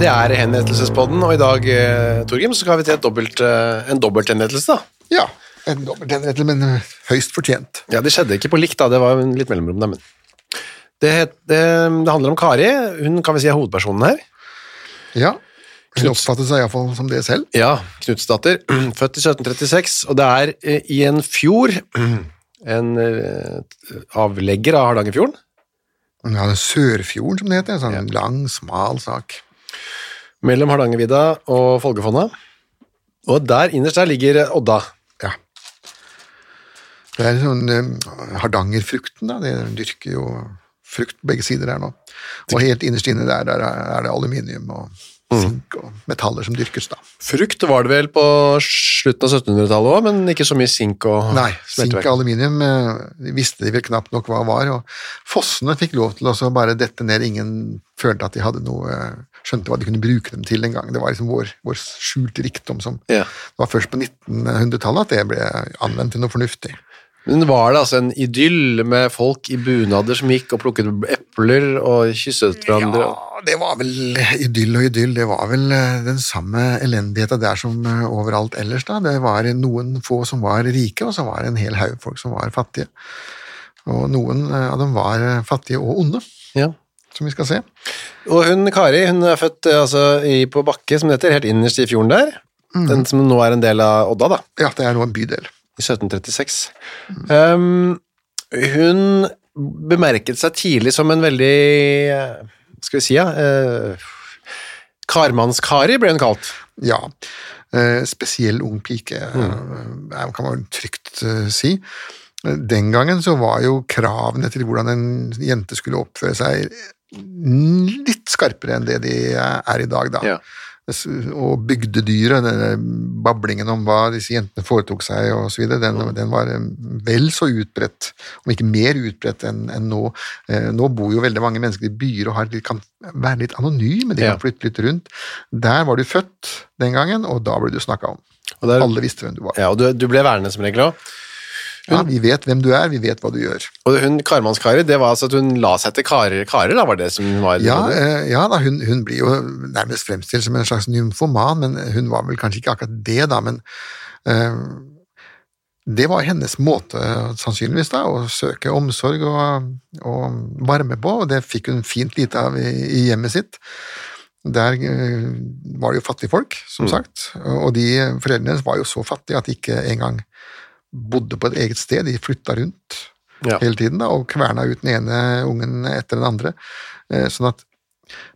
Det er henrettelsespodden, og i dag, Torgim, Torgrim, så skal vi til dobbelt, eh, en dobbelthenrettelse, da. Ja, en dobbelthenrettelse, men eh, høyst fortjent. Ja, det skjedde ikke på likt, da. Det var en litt mellomrom, da, men det, het, det, det handler om Kari. Hun kan vi si er hovedpersonen her. Ja, hun oppfattet seg iallfall som det selv. Ja, Knutsdatter. Født i 1736, og det er eh, i en fjord, en eh, avlegger av Hardangerfjorden. Ja, Sørfjorden, som det heter. En sånn lang, smal sak. Mellom Hardangervidda og Folgefonna. Og der innerst der ligger Odda. Ja. Det er sånn eh, Hardangerfrukten, da. De dyrker jo frukt på begge sider her nå. Og helt innerst inne der, der er det aluminium og sink og metaller som dyrkes, da. Frukt var det vel på slutten av 1700-tallet òg, men ikke så mye sink og Nei, sink og aluminium de visste de vel knapt nok hva var, og fossene fikk lov til å bare dette ned. Ingen følte at de hadde noe eh, skjønte hva de kunne bruke dem til engang. Det var liksom vår, vår skjulte rikdom som Ja. Det var først på 1900-tallet at det ble anvendt til noe fornuftig. Men var det altså en idyll med folk i bunader som gikk og plukket epler og kysset hverandre? Ja, det var vel idyll og idyll. Det var vel eh, den samme elendigheten der som eh, overalt ellers. da. Det var noen få som var rike, og så var det en hel haug folk som var fattige. Og noen eh, av dem var fattige og onde, Ja. som vi skal se. Og hun Kari hun er født altså, i, på Bakke, som det heter, helt innerst i fjorden der. Den som nå er en del av Odda, da, Ja, det er nå en bydel. I 1736. Um, hun bemerket seg tidlig som en veldig hva Skal vi si, ja uh, Karmannskari ble hun kalt. Ja. Uh, spesiell ung pike, eh, kan man trygt eh, si. Den gangen så var jo kravene til hvordan en jente skulle oppføre seg litt skarpere enn det de er i dag, da. Ja. Og bygdedyret, denne bablingen om hva disse jentene foretok seg og så videre, den, den var eh, vel så utbredt, om ikke mer utbredt enn enn nå. Eh, Nå bor jo veldig mange mennesker i byer og har, kan være litt anonyme, de Ja. flytte litt rundt. Der var du født den gangen, og da ble du snakka om. Der, Alle visste hvem du var. ja, og du, du ble værende som regel òg. Ja, vi vet hvem du er, vi vet hva du gjør. Og hun karmannskaret, det var altså at hun la seg til karer, karer da, var det som hun var? Ja, eh, ja da, hun, hun blir jo nærmest fremstilt som en slags nymfoman, men hun var vel kanskje ikke akkurat det, da, men eh, det var hennes måte, sannsynligvis, da, å søke omsorg og, og varme på, og det fikk hun fint lite av i, i hjemmet sitt. Der eh, var det jo fattige folk, som sagt, og de foreldrene hennes var jo så fattige at de ikke engang bodde på et eget sted, de flytta rundt Ja. hele tiden da, og kverna ut den ene ungen etter den andre. Eh, Sånn at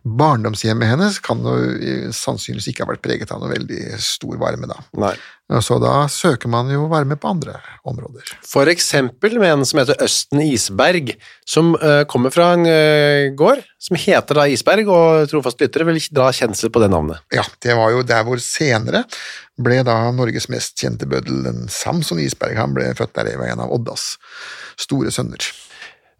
barndomshjemmet hennes kan jo eh, sannsynligvis ikke ha vært preget av noe veldig stor varme. da. Nei. Så da søker man jo varme på andre områder. For eksempel med en som heter Østen Isberg, som eh, kommer fra en eh, gård som heter da Isberg, og trofast lyttere vil dra kjensel på det navnet. Ja, Det var jo der hvor senere ble da Norges mest kjente bøddel, en Samson Isberg. Han ble født der i en av Oddas store sønner.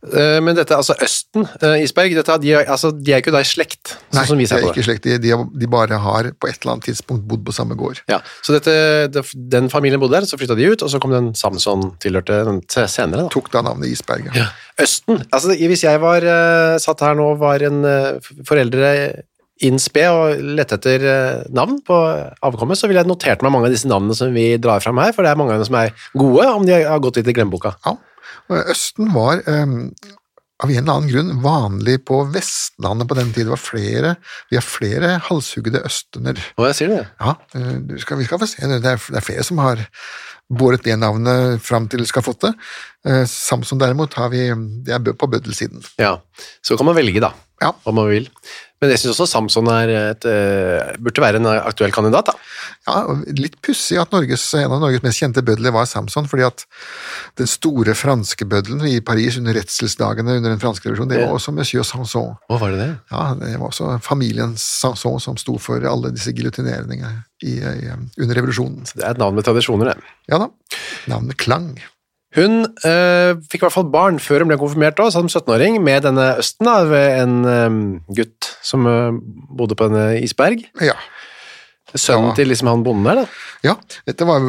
Eh, Men dette, altså Østen, eh, isberg, dette, de, er- altså, de er ikke da i slekt, sånn Nei, som vi det ser er på i ikke slekt. De, de, de bare har på et eller annet tidspunkt bodd på samme gård. Ja, så dette, det, den familien bodde der, så flytta de ut, og så kom den Samson tilhørte den senere. Da. Tok da navnet Isberg, Ja. Østen. Altså, hvis jeg var eh, satt her nå, var en foreldre innspe og lette etter navn på avkommet, så ville jeg notert meg mange av disse navnene som vi drar fram her, for det er mange av dem som er gode, om de har gått litt i glemmeboka. Ja. Og Østen var eh, av en eller annen grunn vanlig på Vestlandet på den tid. Det var flere, vi har flere halshuggede østener. Hva sier det? Ja, eh, du skal, vi skal få se. Det er, det er flere som har båret det navnet fram til skafottet. Eh, Samson derimot har vi, det er på bøddelsiden. Ja, så kan man velge da, Ja. om man vil. Men jeg synes også Samson er et, eh, burde være en aktuell kandidat da. Ja, Litt pussig at Norges, en av Norges mest kjente bødler var Samson, fordi at den store franske bøddelen i Paris under redselsdagene under den franske revolusjonen, det var også Monsieur Samson. Hva var det det? Ja, Det var også familien Samson som sto for alle disse giljotineringene under revolusjonen. Så Det er et navn med tradisjoner, det. Ja da, navnet Klang. Hun eh, fikk i hvert fall barn før hun ble konfirmert også, som 17-åring, med denne Østen, da, ved en eh, gutt som eh, bodde på denne isberg. Ja. Sønnen Ja. til liksom han bonden der, da. ja, dette var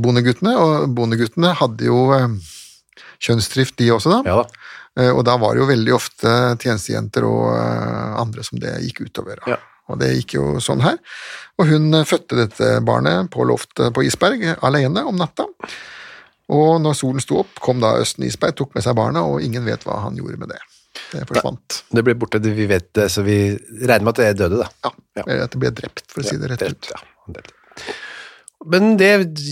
bondeguttene, og bondeguttene hadde jo kjønnsdrift de også da. Ja da. Og da var det jo veldig ofte tjenestejenter og andre som det gikk utover. Ja. Og det gikk jo sånn her. Og hun fødte dette barnet på loftet på Isberg alene om natta. Og når solen sto opp, kom da Østen Isberg, tok med seg barna, og ingen vet hva han gjorde med det. Det forsvant. Det ble borte, vi vet det, så vi regner med at det døde, da. Ja, eller at det ble drept, for å si det rett ut. Ja. Men det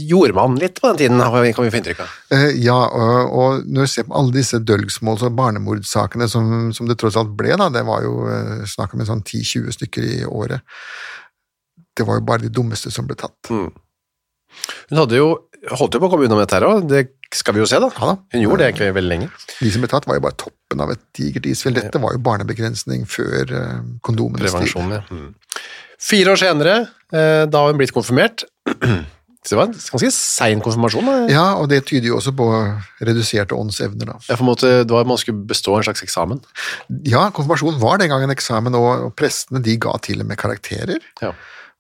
gjorde man litt på den tiden, kan vi få inntrykk av. Eh, Ja, og, og når du ser på alle disse dølgsmåls- og barnemordsakene som, som det tross alt ble, da, det var jo eh, snakk om en sånn 10-20 stykker i året, det var jo bare de dummeste som ble tatt. Hun hadde jo, holdt jo på å komme unna med dette her òg, det skal vi jo se da. Ja da. Hun gjorde det egentlig veldig lenge. De som ble tatt, var jo bare toppen av et digert isfjell. Dette var jo barnebegrensning før kondomenes kondomenes tid. Prevensjon, ja. Mm. Fire år senere, eh, da har hun blitt konfirmert. Så det var en ganske sein konfirmasjon. Da. Ja, og det tyder jo også på reduserte åndsevner, da. Ja, for en måte, det var, man skulle bestå en slags eksamen. Ja, konfirmasjon var den gangen eksamen, og prestene de ga til og med karakterer. Ja.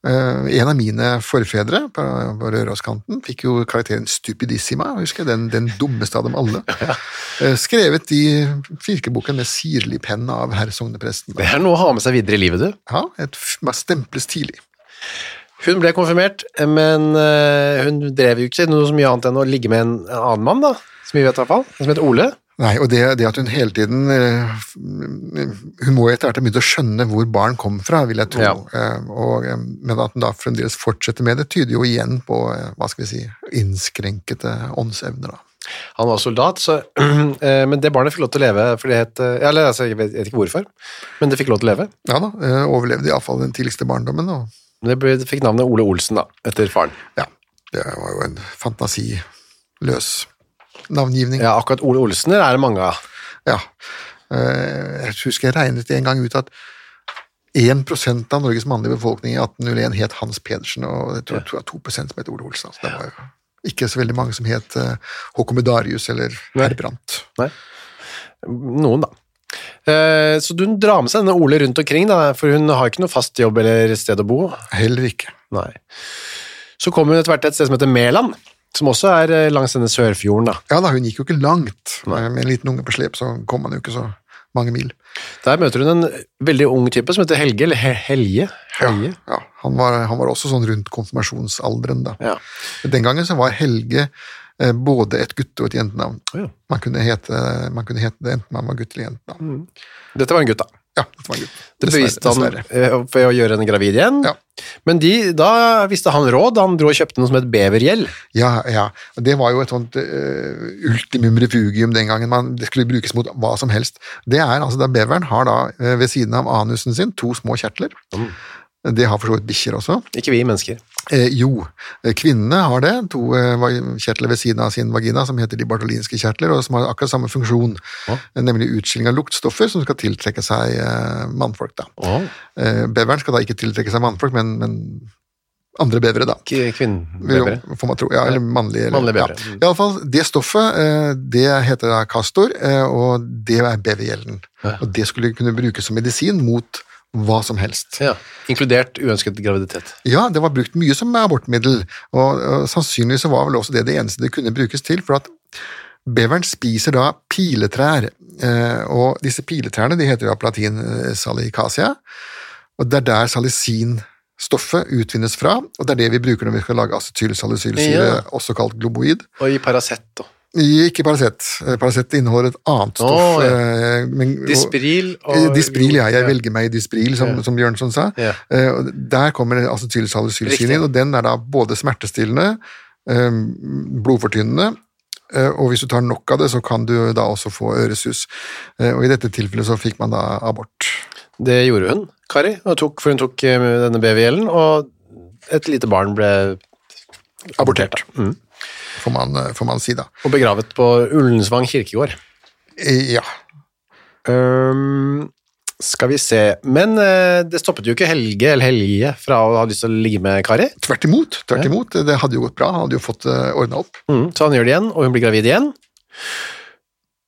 Eh, en av mine forfedre på, på Røroskanten fikk jo karakteren stupidissima, husker jeg, den, den dummeste av dem alle. Ja. skrevet i kirkeboken med sirlig penn av herr sognepresten. Det er noe å ha med seg videre i livet, du. Ja, et, man stemples tidlig. Hun ble konfirmert, men eh, hun drev jo ikke noe så mye annet enn å ligge med en annen mann, da, som vi vet i hvert fall, som heter Ole. Nei, og det, det at hun hele tiden eh, Hun må etter hvert ha begynt å skjønne hvor barn kom fra, vil jeg tro. Ja. Eh, og, eh, men at hun da fremdeles fortsetter med det, tyder jo igjen på hva skal vi si, innskrenkede åndsevner. da. Han var soldat, så, men det barnet fikk lov til å leve, for det het, eller altså, jeg vet, ikke hvorfor, men det fikk lov til å leve. Ja da, overlevde iallfall den tidligste barndommen. og Det, ble, det fikk navnet Ole Olsen da, etter faren. ja, det var jo en fantasiløs navngivning. Ja, akkurat Ole Olsener er det mange av. Ja. Eh, Jeg husker jeg regnet en gang ut at 1% av Norges mannlige befolkning i 1801 het Hans Pedersen, og jeg tror, tror jeg 2% som het Ole Olsen. Altså, det var jo ikke så veldig mange som het eh, Håkon Medarius eller. Herbrandt. Nei. Noen, da. Eh, Så du drar med seg denne Ole rundt omkring, da, for hun har ikke noe fast jobb eller sted å bo. Heller ikke. Nei. Så kommer hun etter hvert til et sted som heter Mæland, som også er eh, langs denne Sørfjorden. da. Ja da, hun gikk jo ikke langt. Med en liten unge på slep så kom man jo ikke så mange mil. Der møter hun en veldig ung type som heter Helge, eller Helje? Helge. Ja, Ja, han var, han var også sånn rundt konfirmasjonsalderen da. Ja. Den gangen så var Helge eh, både et gutte- og et jentenavn. Ja. Man kunne hete, man kunne hete det enten man var gutt eller jente. Mm. Dette var en gutt, da. Ja, det var en gutt. Det beviste han Dessverre. eh, ved å gjøre henne gravid igjen. Ja. Men de, da visste han råd. Han dro og kjøpte noe som het bevergjell. Ja, ja. Det var jo et sånt uh, ultimum refugium den gangen. Man, det skulle brukes mot hva som helst. Det er altså da Beveren har da eh, ved siden av anusen sin to små kjertler. Det har for så vidt bikkjer også. Ikke vi mennesker. Eh, jo, eh, kvinnene har det. To eh, kjertler ved siden av sin vagina som heter de bartolinske kjertler, og som har akkurat samme funksjon, Ja. eh, nemlig utskilling av luktstoffer som skal tiltrekke seg eh, mannfolk. da. Eh, beveren skal da ikke tiltrekke seg mannfolk, men, men andre bevere, da. Kvinnebevere. Får man tro. Ja, eller mannlige. eller- Mannlige bevere. Ja. I alle fall, det stoffet, det heter da castor, eh, og det er bevergjelden. Og det skulle kunne brukes som medisin mot hva som helst. Ja. Inkludert uønsket graviditet. Ja, det var brukt mye som abortmiddel, og, og sannsynligvis så var vel også det det eneste det kunne brukes til, for at beveren spiser da piletrær, eh, og disse piletrærne de heter jo på latin eh, salicacia, og det er der salicinstoffet utvinnes fra, og det er det vi bruker når vi skal lage acetylsalicylsyre, Ja. også kalt globoid. Og i Paracet og Ikke Paracet. Eh, Paracet inneholder et annet stoff. Oh, ja. eh, men- og- Dispril og Eh, Dispril, ja. Jeg Ja. velger meg Dispril, som, Ja. som Bjørnson sa. Der kommer acetylsalicylsyre Riktig. inn, og den er da både smertestillende, eh, blodfortynnende, og hvis du tar nok av det, så kan du da også få øresus. Og i dette tilfellet så fikk man da abort. Det gjorde hun, Kari, og tok, for hun tok denne BVL-en, og et lite barn ble abortert. Mm. Får man, eh, får man si, da. Og begravet på Ullensvang kirkegård. Eh, Ja. Um, skal vi se Men eh, det stoppet jo ikke Helge eller Helge fra å ha lyst til å ligge med Kari. Tvert imot. tvert imot. Det hadde jo gått bra. Han hadde jo fått ordna opp. Mm, så han gjør det igjen, og hun blir gravid igjen.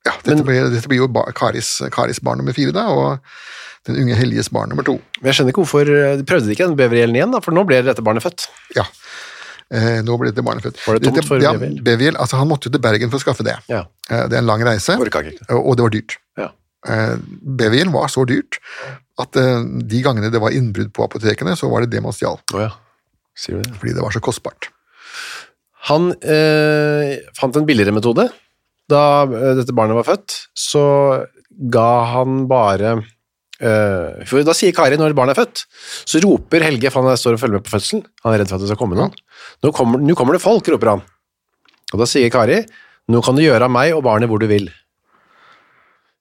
Ja, dette, blir, dette blir jo ba- Karis, Karis barn nummer fire, da, og den unge Helges barn nummer to. Men jeg skjønner ikke hvorfor de prøvde ikke den bevergjelden igjen, da, for nå ble dette barnet født. Ja. Eh, nå ble dette barnet født. Var det tomt for ja, Beviel? Beviel? Altså, han måtte jo til Bergen for å skaffe det. Ja. Eh, det er en lang reise, og det var dyrt. Ja. Eh, Beviel var så dyrt at eh, de gangene det var innbrudd på apotekene, så var det det man stjal, Oh, ja. Sier du det? fordi det var så kostbart. Han eh, fant en billigere metode. Da eh, dette barnet var født, så ga han bare For da sier Kari når barnet er født, så roper Helge, for han står og følger med på fødselen, han er redd for at det skal komme noen. Nå kommer, nå kommer det folk, roper han. Og da sier Kari, nå kan du gjøre av meg og barnet hvor du vil.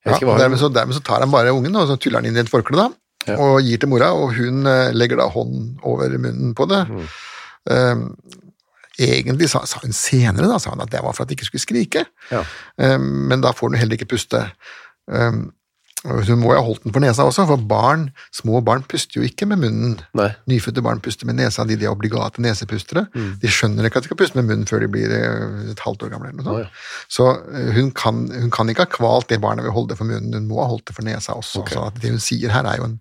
Ja, og dermed, så, dermed så tar han bare ungen og så tyller han inn i et forkle da, Ja. og gir til mora, og hun eh, legger da hånden over munnen på det. Mm. Um, egentlig sa, sa hun senere da, sa hun at det var for at de ikke skulle skrike, Ja. um, men da får hun heller ikke puste. Um, hun må jo ha holdt den for nesa også, for barn, små barn puster jo ikke med munnen. Nei. Nyfødte barn puster med nesa, de, de er obligate nesepustere. Mm. De skjønner ikke at de skal puste med munnen før de blir eh, et halvt år gamle. eller noe sånt. Ja. Så eh, hun kan, hun kan ikke ha kvalt det barnet ved å holde det for munnen, hun må ha holdt det for nesa også. Okay. Så det hun sier her er jo en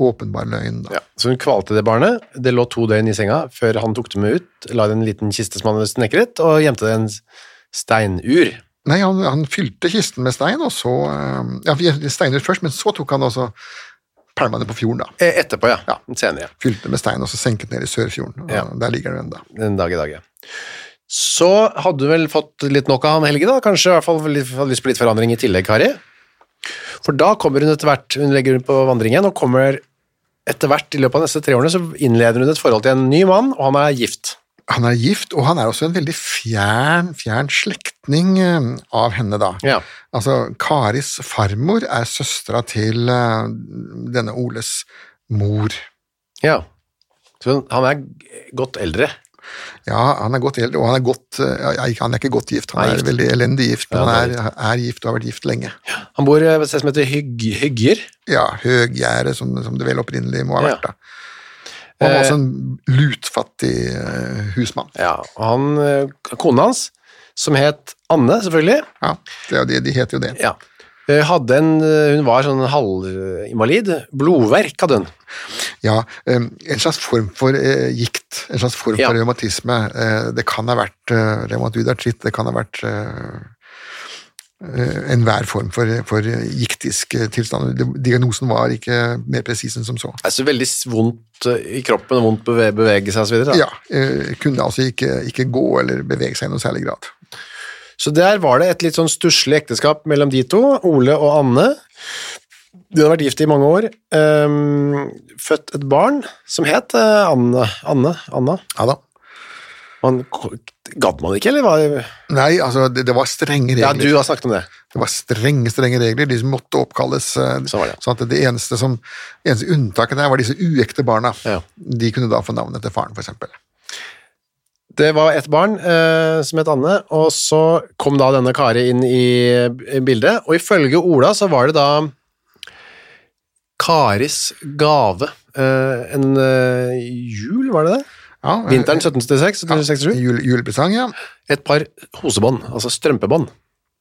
åpenbar løgn. Ja, så hun kvalte det barnet. Det lå to døgn i senga før han tok det med ut, la det i en liten kiste som han hadde snekret, og gjemte det i en steinur. Nei, han, han fylte kisten med stein, og så eh, Ja, steiner først, men så tok han også pælma det på fjorden, da. Eh, Etterpå, ja. Ja. Senere. Fylte med stein, og så senket ned i Sørfjorden. Ja. Der ligger den ennå. Den dag i dag, ja. Så hadde du vel fått litt nok av han Helge, da? Kanskje i hvert fall hadde lyst på litt forandring i tillegg, Kari? For da kommer hun etter hvert, hun legger ut på vandringen, og kommer etter hvert i løpet av neste tre årene, så innleder hun et forhold til en ny mann, og han er gift. Han er gift, og han er også en veldig fjern, fjern slektning eh, av henne, da. Ja. Altså, Karis farmor er søstera til eh, denne Oles mor. Ja. Så han er godt eldre. Ja, han er godt eldre, og han er godt eh, Han er ikke godt gift, han er gift. veldig elendig gift, men Ja, han er, er gift og har vært gift lenge. Han bor ved et sted som heter Hygg, Hygger. Ja, Høggjerde, som, som det vel opprinnelig må ha vært, da. Han var Eh. også en lutfattig eh, husmann. Ja, og han, eh, kona hans, som het Anne, selvfølgelig, Ja, det, er de heter jo det. ja, en, hun var sånn halvinvalid, blodverk hadde hun. Ja, en slags form for gikt, en slags form Ja. for revmatisme. Det kan ha vært revmatoid artritt, det kan ha vært enhver form for, for giktisk eh, tilstand. Diagnosen var ikke mer presis enn som så. Altså veldig vondt eh, i kroppen vondt beve bevege seg videre. Ja, eh, kunne altså ikke, ikke gå eller bevege seg i noe særlig grad. Så der var det et litt sånn stusslig ekteskap mellom de to, Ole og Anne. De hadde vært gift i mange år. ehm, født et barn som het eh, Anne. Anne? Anna? Ja da. Man, gadd man ikke, eller? Var, Nei, altså, det, det var strenge regler. ja, du har snakket om det. Det var strenge, strenge regler. De som måtte oppkalles. eh, Sånn var det. Sånn at det eneste, som, eneste unntaket der var disse uekte barna. Ja. De kunne da få navnet til faren, eksempel. Det var et barn eh, som het Anne, og så kom da denne Kari inn i, i bildet, og ifølge Ola så var det da Karis gave. Eh, en eh, jul, var det det? Ja, eh, Vinteren 1776 1767. Ja, jul, julepresang, ja. Et par hosebånd, altså strømpebånd.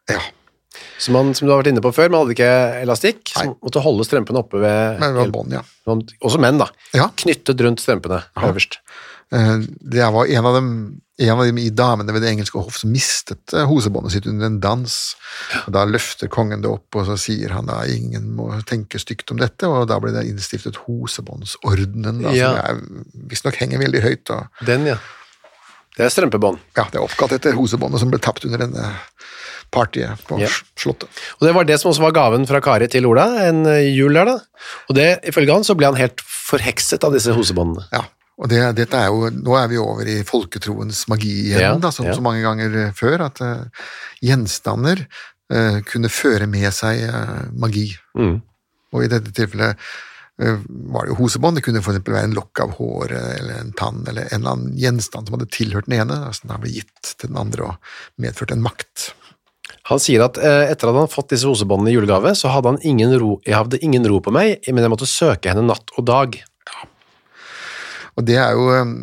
ja. Som, man, som du har vært inne på før, man hadde ikke elastikk, som Nei. måtte holde strømpene oppe ved Men det var bånd, ja. Også menn, da. Ja. Knyttet rundt strømpene øverst. Eh, Det var en av dem en av dem i damene ved det engelske hoff som mistet eh, hosebåndet sitt under en dans. Og Da løfter kongen det opp, og så sier han da ingen må tenke stygt om dette, og da ble det innstiftet Hosebåndsordenen, da, Ja. som visstnok henger veldig høyt. og Den, ja. Det er strømpebånd. ja, Det er oppkalt etter hosebåndet som ble tapt under denne partyet på Ja. Slottet. Og det var det som også var gaven fra Kari til Ola, en eh, jul der, da. Og det, ifølge han, så ble han helt forhekset av disse hosebåndene. Ja, og det, dette er jo, nå er vi over i folketroens magi igjen, Ja, da, som ja. så mange ganger før, at uh, gjenstander uh, kunne føre med seg uh, magi. Mm. Og i dette tilfellet eh, var det jo hosebånd, det kunne for eksempel være en lokk av hår eller en tann, eller en eller annen gjenstand som hadde tilhørt den ene, altså den ble gitt til den andre og medført en makt. Han sier at eh, etter at han fått disse hosebåndene i julegave, så hadde han ingen ro, jeg hadde ingen ro på meg, men jeg måtte søke henne natt og dag. Og det er jo eh,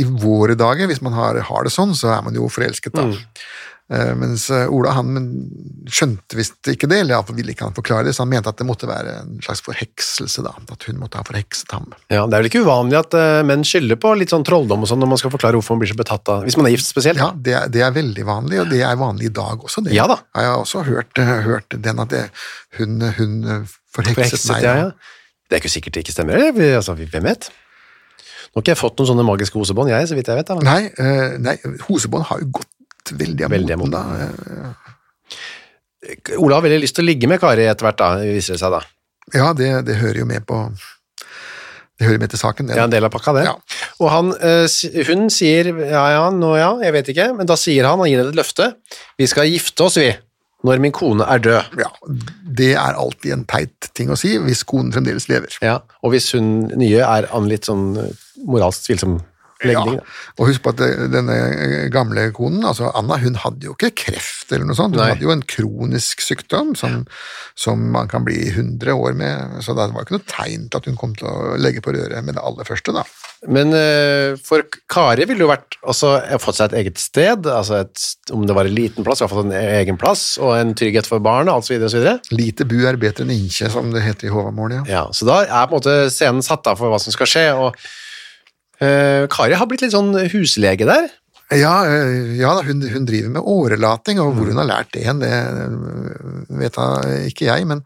I våre dager, hvis man har, har det sånn, så er man jo forelsket, da. Mm. Mens eh, Ola han skjønte visst ikke det, eller ville ikke han forklare det, så han mente at det måtte være en slags forhekselse, da. At hun måtte ha forhekset ham. Ja, Det er vel ikke uvanlig at eh, menn skylder på litt sånn trolldom og sånn når man skal forklare hvorfor man blir så betatt av Hvis man er gift spesielt. Ja, det, er- det er veldig vanlig, og det er vanlig i dag også. Det. Ja da. Jeg har også hørt, eh, hørt den at det, hun, hun eh, forhekset, Forhekset, meg. ja, ja. Det er ikke sikkert det ikke stemmer, eller? Altså, hvem vet? Nå har ikke jeg fått noen sånne magiske hosebånd, jeg, så vidt jeg vet. Da. Nei, uh, nei, hosebånd har jo gått veldig av Veldig moten, da. Ola har veldig lyst til å ligge med Kari etter hvert, da, viser det seg da. Ja, det, det hører jo med på Det hører med til saken. det. Det er en del av pakka, det. Ja. Og han, eh, hun sier ja, ja, nå ja, jeg vet ikke, men da sier han, han gir henne et løfte, vi skal gifte oss, vi, når min kone er død. Ja, det er alltid en teit ting å si hvis konen fremdeles lever. Ja, og hvis hun nye er an litt sånn eh, moralsk tvilsom legning. Ja. da. Og husk på at det- denne gamle konen, altså Anna, hun hadde jo ikke kreft eller noe sånt. Hun Nei. hadde jo en kronisk sykdom som, som man kan bli 100 år med, så det var ikke noe tegn til at hun kom til å legge på røret med det aller første, da. Men eh, for Kari ville jo vært også fått seg et eget sted, altså et, om det var en liten plass, i hvert fall en egen plass, og en trygghet for barna, alt så videre og så videre. Lite bu er bedre enn inkje, som det heter i Håvamål, ja. Ja, så da er på en måte scenen satt av for hva som skal skje, og uh, Kari har blitt litt sånn huslege der. Ja, eh, ja hun, hun driver med årelating, og hvor hun har lært det hen, det eh, vet da ikke jeg, men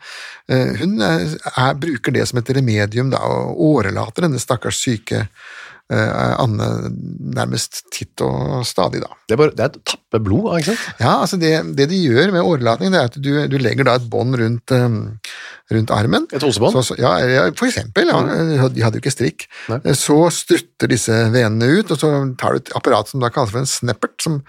eh, hun er, er, bruker det som et remedium, da, og årelater denne stakkars syke Anne nærmest titt og stadig, da. Det er, bare, det er å tappe blod, ikke sant? Ja, altså det, det de gjør med årelating, det er at du, du legger da et bånd rundt, um, rundt armen. Et hosebånd? Så, ja, ja, for eksempel. Ja, de hadde jo ikke strikk. Nei. Så strutter disse venene ut, og så tar du et apparat som da kalles for en sneppert, som,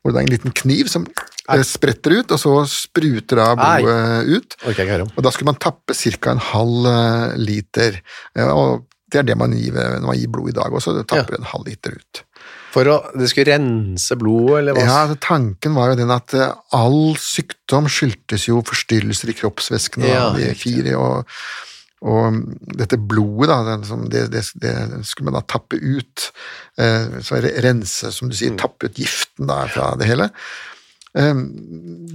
hvor det er en liten kniv som Nei. spretter ut, og så spruter da blodet ut. Om. Og da skulle man tappe ca. en halv eh, liter. Ja, og det er det man gir når man gir blod i dag også, det tapper en halv liter ut. For å, det skulle rense blodet, eller hva? Ja, altså, Tanken var jo den at eh, all sykdom skyldtes jo forstyrrelser i kroppsvæskene, Ja, de og, og dette blodet, da, det, det, det skulle man da tappe ut. Eh, så rense, som du sier, Mm. tappe ut giften da, fra det hele. Eh,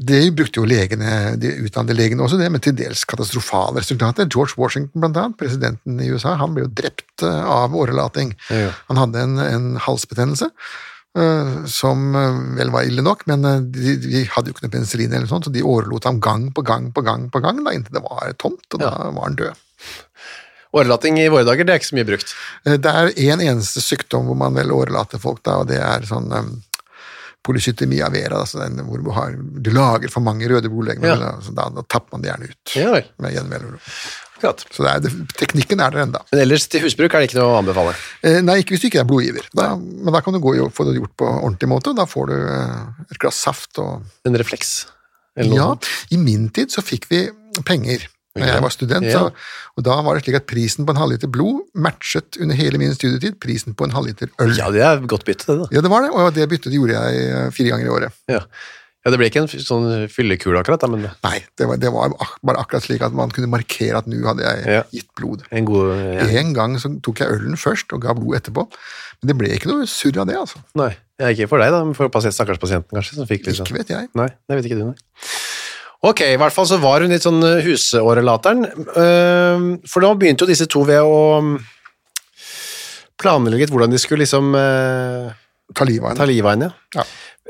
Det brukte jo legene, de utdannede legene også, det, men til dels katastrofale resultater. George Washington, blant annet, presidenten i USA, han ble jo drept eh, av årelating. Ja. Han hadde en, en halsbetennelse eh, som eh, vel var ille nok, men de, de hadde jo ikke noe penicillin, eller sånt, så de årelot ham gang på gang på gang på gang da, inntil det var tomt, og da var han død. Årelating i våre dager, det er ikke så mye brukt. Det er en eneste sykdom hvor man vel årelater folk, da, og det er sånn um, polycytemia vera, altså den hvor du, har, du lager for mange røde blodlegemer, Ja. altså da, da tapper man det gjerne ut. Ja. Med jevne Så det er, det, teknikken er der ennå. Men ellers til husbruk er det ikke noe å anbefale. Eh, nei, ikke hvis du ikke er blodgiver. Da, men da kan du gå og få det gjort på ordentlig måte. Da får du eh, et glass saft og En refleks. Ja, i min tid så fikk vi penger når jeg var student, så, og da var det slik at prisen på en halvliter blod matchet under hele min studietid prisen på en halvliter øl. Ja, det er godt bytte, det, da. Ja, det var det, og det byttet gjorde jeg eh, fire ganger i året. Ja. Ja, det ble ikke en sånn fyllekule akkurat, da, men Nei, det var, det var bare akkurat slik at man kunne markere at nå hadde jeg Ja. gitt blod. en god ja. En gang så tok jeg ølen først og ga blod etterpå, men det ble ikke noe surr av det, altså. Nei, ja, ikke for deg da, men for stakkars pasienten kanskje, som fikk sånn. Ikke vet jeg. Nei, det vet ikke du, nei. Ok, i hvert fall så var hun litt sånn eh, husårelateren, Ehm, for nå begynte jo disse to ved å mm, planlegge hvordan de skulle liksom eh, Ta livet av henne. Ja.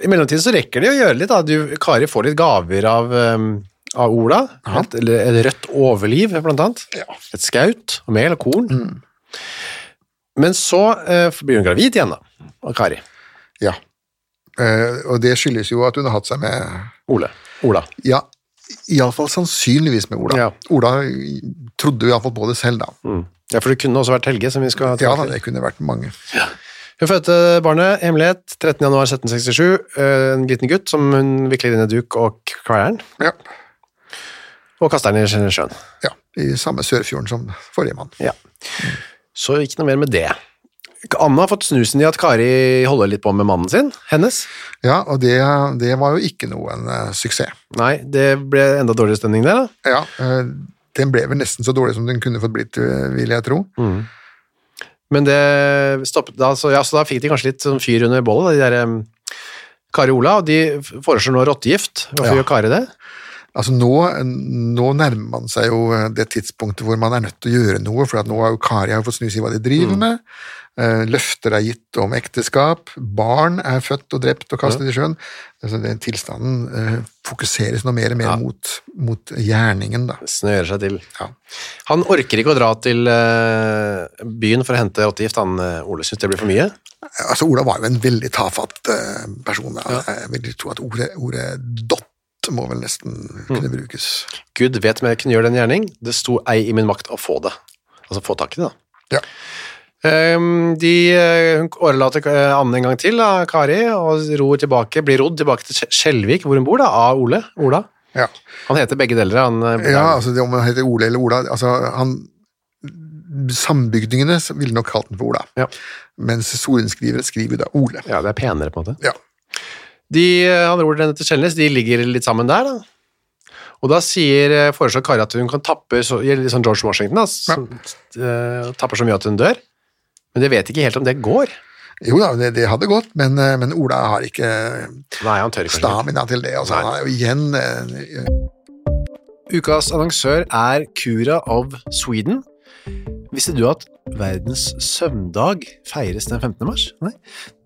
I mellomtiden så rekker de å gjøre litt da. Du, Kari får litt gaver av, ehm, av Ola, et, eller et rødt overliv blant annet. Ja. Et skaut og mel og korn. Men så eh, blir hun gravid igjen da, av Kari. Ja. Eh, og det skyldes jo at hun har hatt seg med Ole. Ola. Ja, iallfall sannsynligvis med Ola. Ja. Ola trodde jo iallfall på det selv, da. Mm. Ja, for det kunne også vært Helge, som vi skal Ja, da, det kunne vært mange. Hun fødte barnet, hemmelighet, 13. januar 1767, eh, en liten gutt som hun vikler inn i duk og kveieren Ja. og kaster den i sjøen. ja. I samme Sørfjorden som forrige mann. Ja. Så ikke noe mer med det. Anna har fått snusen i at Kari holder litt på med mannen sin, hennes. Ja, og det, det var jo ikke noen uh, suksess. Nei, det ble enda dårligere stemning der da. Ja, uh, den ble vel nesten så dårlig som den kunne fått blitt, eh, vil jeg tro. Men det stoppet da, så, ja, så da fikk de kanskje litt sånn fyr under bollet, de der um, Kari Ola, og de foreslår nå rottegift. Hvorfor Ja. gjør Kari det? Altså nå, nå nærmer man seg jo eh, det tidspunktet hvor man er nødt til å gjøre noe, for at nå har jo Kari fått snus i hva de driver med. Eh, Løfter er gitt om ekteskap. Barn er født og drept og kastet i sjøen. Altså den tilstanden eh, fokuseres nå mer og mer Ja. mot, mot gjerningen, da. Snører seg til. Ja. Han orker ikke å dra til byen for å hente rottegift, han Ole syns det blir for mye. Altså Ola var jo en veldig tafatt person. Jeg vil tro at ordet, ordet dott må vel nesten kunne brukes. Gud vet om jeg kunne gjøre den gjerning. Det sto ei i min makt å få det. Altså få tak i det, da. Ja. Um, de eh, hun årelater eh, Anne en gang til, da, Kari, og ror tilbake, blir rodd tilbake til Skjelvik, hvor hun bor, da, av Ole. Ola. Ja. Han heter begge deler. Han, eh, Ja, altså om han heter Ole eller Ola altså han, Sambygdingene ville nok kalt den for Ola, Ja. mens sorenskrivere skriver da Ole. ja, det er penere, på en måte. Ja. De, andre han ror henne til Skjelnes, de ligger litt sammen der, da. Og da sier, eh, foreslår Kari at hun kan tappe så, sånn George Washington, da, som, eh, tapper så mye at hun dør. Men de vet ikke helt om det går. Jo da, det, det hadde gått, men, eh, men Ola har ikke Nei, han tør ikke. stamina til det. Altså, Nei. han er jo igjen eh, Ukas annonsør er Cura of Sweden. Visste du at verdens søvndag feires den 15. mars? Nei.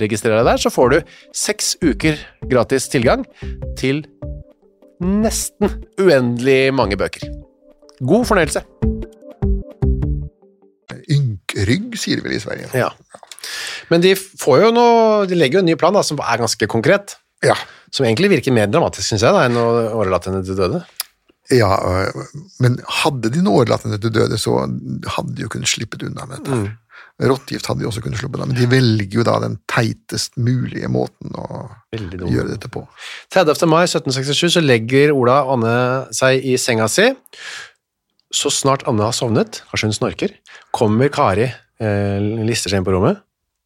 Registrer deg der, så får du seks uker gratis tilgang til nesten uendelig mange bøker. God fornøyelse. Ynkrygg, sier de vel i Sverige. Ja. Men de får jo noe De legger jo en ny plan da, som er ganske konkret. Ja. Som egentlig virker mer dramatisk, syns jeg, da, enn å overlate henne til døde. Ja, øh, men hadde de nå overlatt henne til døde, så hadde de jo kunnet slippet unna med dette. her. Rottegift hadde de også kunnet sluppet unna, men de velger jo da den teitest mulige måten å gjøre dette på. 30. mai 1767 så legger Ola og Anne seg i senga si. Så snart Anne har sovnet, kanskje hun snorker, kommer Kari, eh, lister seg inn på rommet,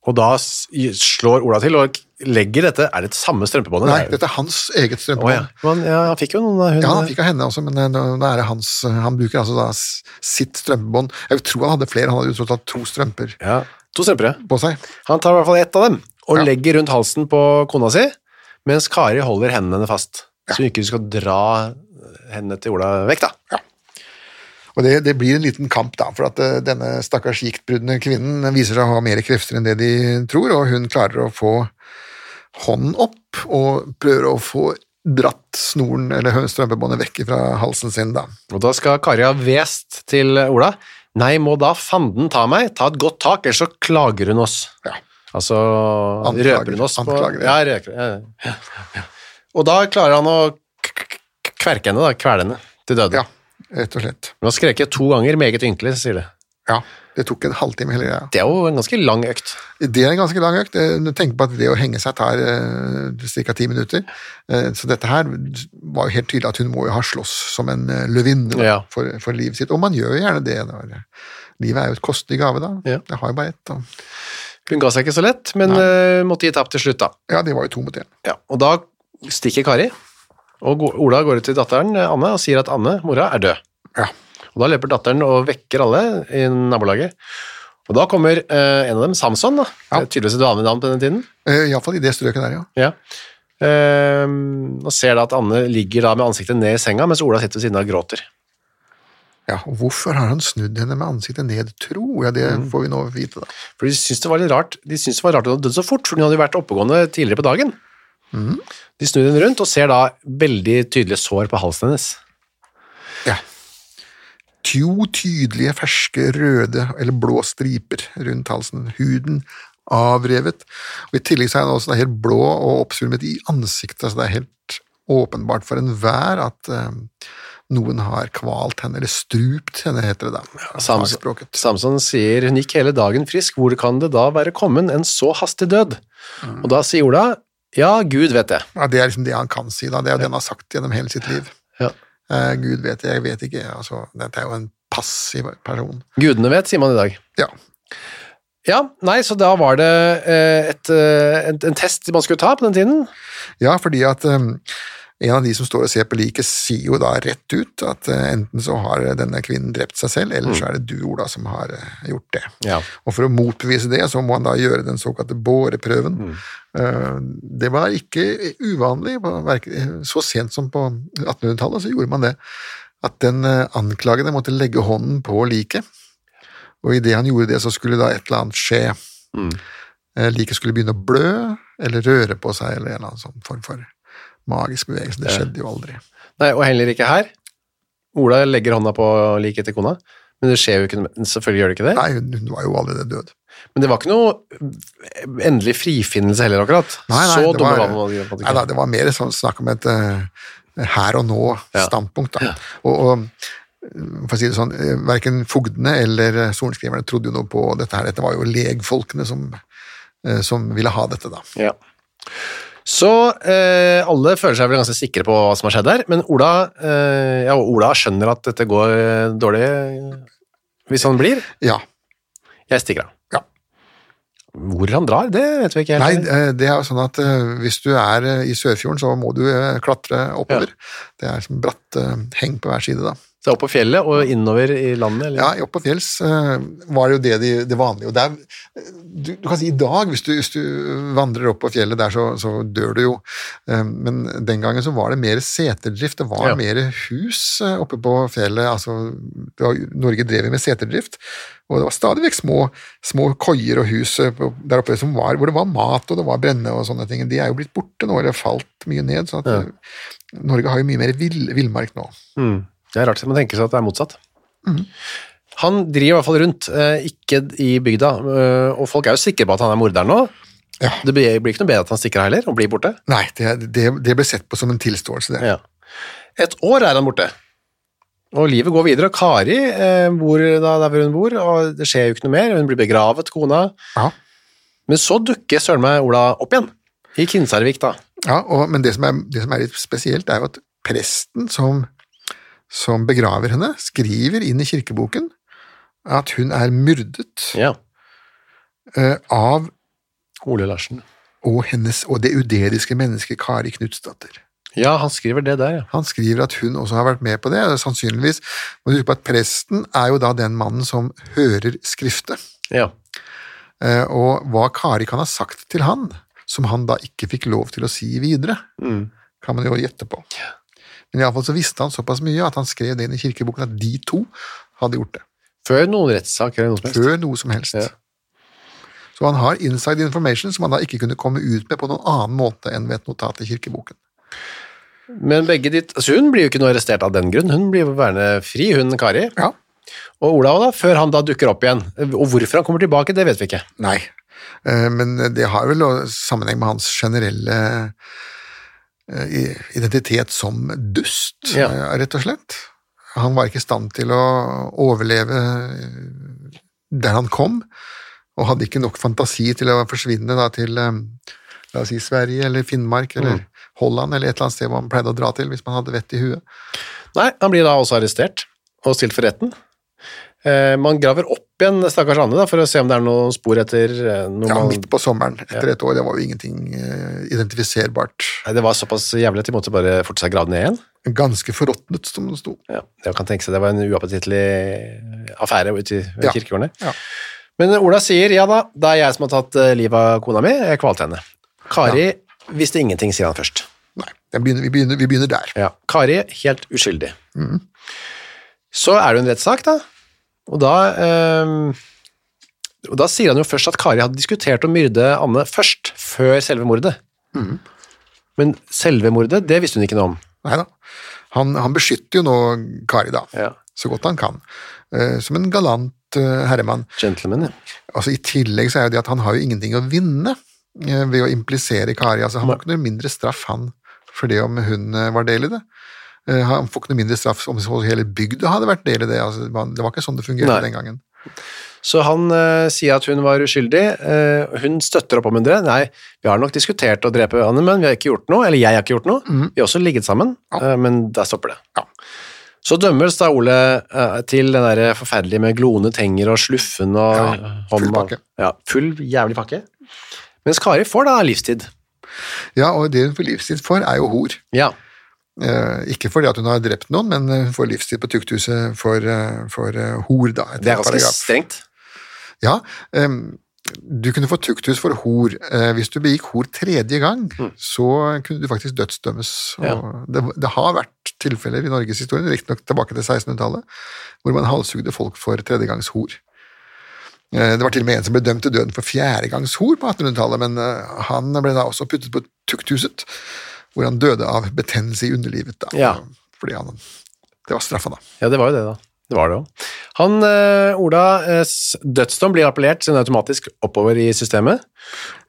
og da slår Ola til og legger dette Er det samme strømpebåndet? Nei, dette er hans eget strømpebånd. strømpebånd. ja. Men, ja, han fikk jo noen av hun Ja, han fikk av henne også, men eh, nå nå er det hans Han bruker altså da sitt strømpebånd. Jeg tror han hadde flere, han hadde alt to strømper ja, To strømper, ja. på seg. Han tar i hvert fall ett av dem og Ja. legger rundt halsen på kona si, mens Kari holder hendene fast. Så hun ikke skal dra hendene til Ola vekk, da. Ja. Og det, det blir en liten kamp, da, for at eh, denne stakkars giktbrudne kvinnen viser seg å ha mer krefter enn det de tror, og hun klarer å få hånden opp og prøver å få dratt snoren eller strømpebåndet vekk fra halsen sin, da. Og da skal Kari ha hvest til Ola. Nei, må da fanden ta meg, ta et godt tak, ellers så klager hun oss. Ja. Altså Anklager, røper hun oss på anklager, ja, ja. ja. Og da klarer han å kverke henne, da, kvele henne til døde. Ja, rett og slett. Hun har skreket to ganger, meget ynkelig, sier det. Ja, det tok en halvtime hele greia. Det er jo en ganske lang økt. Det er en ganske lang økt. Tenk på at det å henge seg tar eh, ca. ti minutter. Eh, så dette her var jo helt tydelig at hun må jo ha slåss som en eh, løvinne Ja. for, for livet sitt. Og man gjør jo gjerne det. Da. livet er jo et kostelig gave, da. Ja. Det har jo bare ett. Da. Hun ga seg ikke så lett, men uh, måtte gi tapt til slutt, da. Ja, det var jo to mot én. Ja, og da stikker Kari, og Ola går ut til datteren eh, Anne og sier at Anne, mora, er død. Ja. Og da løper datteren og vekker alle i nabolaget. Og da kommer eh, en av dem, Samson, da. Ja. Det er Tydeligvis et vanlig navn på denne tiden. Uh, Iallfall i det strøket der, ja. Ja. Ehm, og ser da at Anne ligger da med ansiktet ned i senga, mens Ola sitter ved siden av og gråter. ja. Og hvorfor har han snudd henne med ansiktet ned, tro? Ja, det Mm. får vi nå vite, da. For de syntes det var litt rart De syntes det var rart at hun hadde dødd så fort, for hun hadde jo vært oppegående tidligere på dagen. Mm. De snur henne rundt og ser da veldig tydelige sår på halsen hennes. To tydelige, ferske, røde eller blå striper rundt halsen. Huden avrevet. Og I tillegg så er den også helt blå og oppsvulmet i ansiktet, så det er helt åpenbart for enhver at eh, noen har kvalt henne, eller strupt henne, heter det da. Samson. Samson sier hun gikk hele dagen frisk, hvor kan det da være kommet en så hastig død? Mm. Og da sier Ola, ja, Gud vet det. Ja, det er liksom det han kan si, da. Det er jo det han har sagt gjennom hele sitt liv. Eh, Gud vet det, jeg vet ikke. Altså, dette er jo en passiv person. Gudene vet, sier man i dag. Ja. Ja, nei, så da var det eh, et, eh, en, en test man skulle ta på den tiden. Ja, fordi at um, en av de som står og ser på liket, sier jo da rett ut at uh, enten så har denne kvinnen drept seg selv, eller så er det du, Ola, som har uh, gjort det. Ja. Og for å motbevise det, så må han da gjøre den såkalte båreprøven. Uh, det var ikke uvanlig. Så sent som på 1800-tallet så gjorde man det. At den uh, anklagede måtte legge hånden på liket, og idet han gjorde det, så skulle da et eller annet skje. Mm. Liket skulle begynne å blø, eller røre på seg, eller en eller annen sånn form for magisk bevegelse. Det skjedde jo aldri. Nei, og heller ikke her. Ola legger hånda på liket til kona, men det skjer jo ikke, selvfølgelig gjør det ikke det. Nei, hun var jo allerede død. Men det var ikke noe endelig frifinnelse heller, akkurat. Nei, nei, så det dumme var- man en Nei, da, det var mer sånn snakk om et uh, her og nå-standpunkt. Ja. Og, og for å si det sånn, eh, verken fogdene eller eh, sorenskriverne trodde jo noe på dette her. Dette var jo legfolkene som, uh, som ville ha dette, da. Ja. Så eh, alle føler seg vel ganske sikre på hva som har skjedd her, men Ola, eh, ja, Ola skjønner at dette går eh, dårlig hvis han blir. Ja. Jeg stikker av. Ja. Hvor han drar, det vet vi ikke helt. Nei, det er jo sånn at eh, hvis du er eh, i Sørfjorden, så må du eh, klatre oppover. Det er som bratt eh, heng på hver side, da. Så opp på fjellet og innover i landet, eller? Ja, opp på fjells eh, var det jo det, de, det vanlige. Og der, du, du kan si i dag, hvis du, hvis du vandrer opp på fjellet der, så, så dør du jo. Eh, men den gangen så var det mer seterdrift. Det var Ja. mer hus eh, oppe på fjellet. Altså, var, Norge drev med seterdrift, og det var stadig vekk små, små koier og hus der oppe som var, hvor det var mat og det var brenne og sånne ting. De er jo blitt borte nå, eller falt mye ned. så at ja. Norge har jo mye mer vill, villmark nå. Mm. Det er rart man tenker seg at det er motsatt. Mm. Han driver i hvert fall rundt, eh, ikke i bygda, eh, og folk er jo sikre på at han er morderen nå. Ja. Det blir blir ikke noe bedre at han stikker av heller, og blir borte. Nei, det, det, det ble sett på som en tilståelse, det. Ja. Et år er han borte, og livet går videre, og Kari eh, bor da der hvor hun bor, og det skjer jo ikke noe mer, hun blir begravet, kona. Ja. Men så dukker søren meg Ola opp igjen, i Kinsarvik da. Ja, og, men det som, er, det som er litt spesielt, er jo at presten som, som begraver henne, skriver inn i kirkeboken at hun er myrdet Ja, eh, av Ole Larsen. og, hennes, og det uderiske mennesket Kari Knutsdatter. Ja, han skriver det der, ja. Han skriver at hun også har vært med på det. og Sannsynligvis må du huske på at presten er jo da den mannen som hører skriftet. Ja, Eh, Og hva Kari kan ha sagt til han, som han da ikke fikk lov til å si videre, Mm. kan man jo gjette på. Men iallfall så visste han såpass mye at han skrev det inn i kirkeboken at de to hadde gjort det. Før noen rettssak eller noe som helst. Før noe som helst. Ja. Så han har inside information som han da ikke kunne komme ut med på noen annen måte enn ved et notat i kirkeboken. Men begge ditt, altså hun blir jo ikke noe arrestert av den grunn, hun blir værende fri, hun Kari. Ja. Og Olav da, før han da dukker opp igjen. Og hvorfor han kommer tilbake, det vet vi ikke. Nei, Eh, men det har vel sammenheng med hans generelle identitet som dust, Ja. eh, rett og slett. Han var ikke i stand til å overleve eh, der han kom, og hadde ikke nok fantasi til å forsvinne da, til eh, la oss si Sverige eller Finnmark eller Holland eller et eller annet sted hvor man pleide å dra til hvis man hadde vett i huet. Nei, han blir da også arrestert og stilt for retten. Eh, man graver opp igjen stakkars Anne da, for å se om det er noen spor etter eh, noe Ja, midt på sommeren etter et år, det var jo ingenting eh, identifiserbart. Nei, det var såpass jævlig at de måtte bare forte seg grave ned igjen. Ganske forråtnet, som det sto. Ja, det kan tenke seg, det var en uappetittlig affære ute i Ja. kirkegården. Ja. Men Ola sier, ja da, det er jeg som har tatt livet av kona mi, jeg kvalte henne. Kari visste ingenting, sier han først. Nei, begynner, vi, begynner, vi begynner der. Ja, Kari, helt uskyldig. Så er det en rettssak, da. Og da, eh, og da sier han jo først at Kari hadde diskutert å myrde Anne først, før selve mordet. Men selve mordet, det visste hun ikke noe om. Nei da. Han, han beskytter jo nå Kari, da, Ja. så godt han kan. Eh, som en galant eh, herremann. Gentleman, ja. Altså, I tillegg så er jo det at han har jo ingenting å vinne eh, ved å implisere Kari. Altså, han har ikke noe mindre straff, han, for det om hun eh, var del i det. Eh, Han får ikke noe mindre straff om hele bygda hadde vært del i det. Altså, det var- ikke sånn det fungerte Nei. den gangen. Så han eh, sier at hun var uskyldig. eh, hun støtter opp om hundre. Nei, vi har nok diskutert å drepe Anne, men vi har ikke gjort noe. Eller jeg har ikke gjort noe. Vi har også ligget sammen, eh, men der stopper det. Ja. Så dømmes da Ole til den der forferdelige med gloende tenger og sluffen og Ja, full pakke. Ja, full jævlig pakke. Mens Kari får da livstid. Ja, og det hun får livstid for, er jo hor. Ja, ikke fordi at hun har drept noen, men eh, hun får livstid på tukthuset for, eh, for eh, hor, da. det er ganske strengt. Ja, du kunne få tukthus for hor. Eh, hvis du begikk hor tredje gang, så kunne du faktisk dødsdømmes. Ja. Det, det har vært tilfeller i norgeshistorien, riktignok tilbake til 1600-tallet, hvor man halshugde folk for tredjegangs hor. Eh, Det var til og med en som ble dømt til døden for fjerdegangs hor på 1800-tallet, men eh, han ble da også puttet på tukthuset, hvor han døde av betennelse i underlivet. Da, Ja. Fordi han, det var straffa, da. Ja, det var jo det, da. Det var det òg. Han, eh, Ola, eh, dødsdom blir appellert sin automatisk oppover i systemet.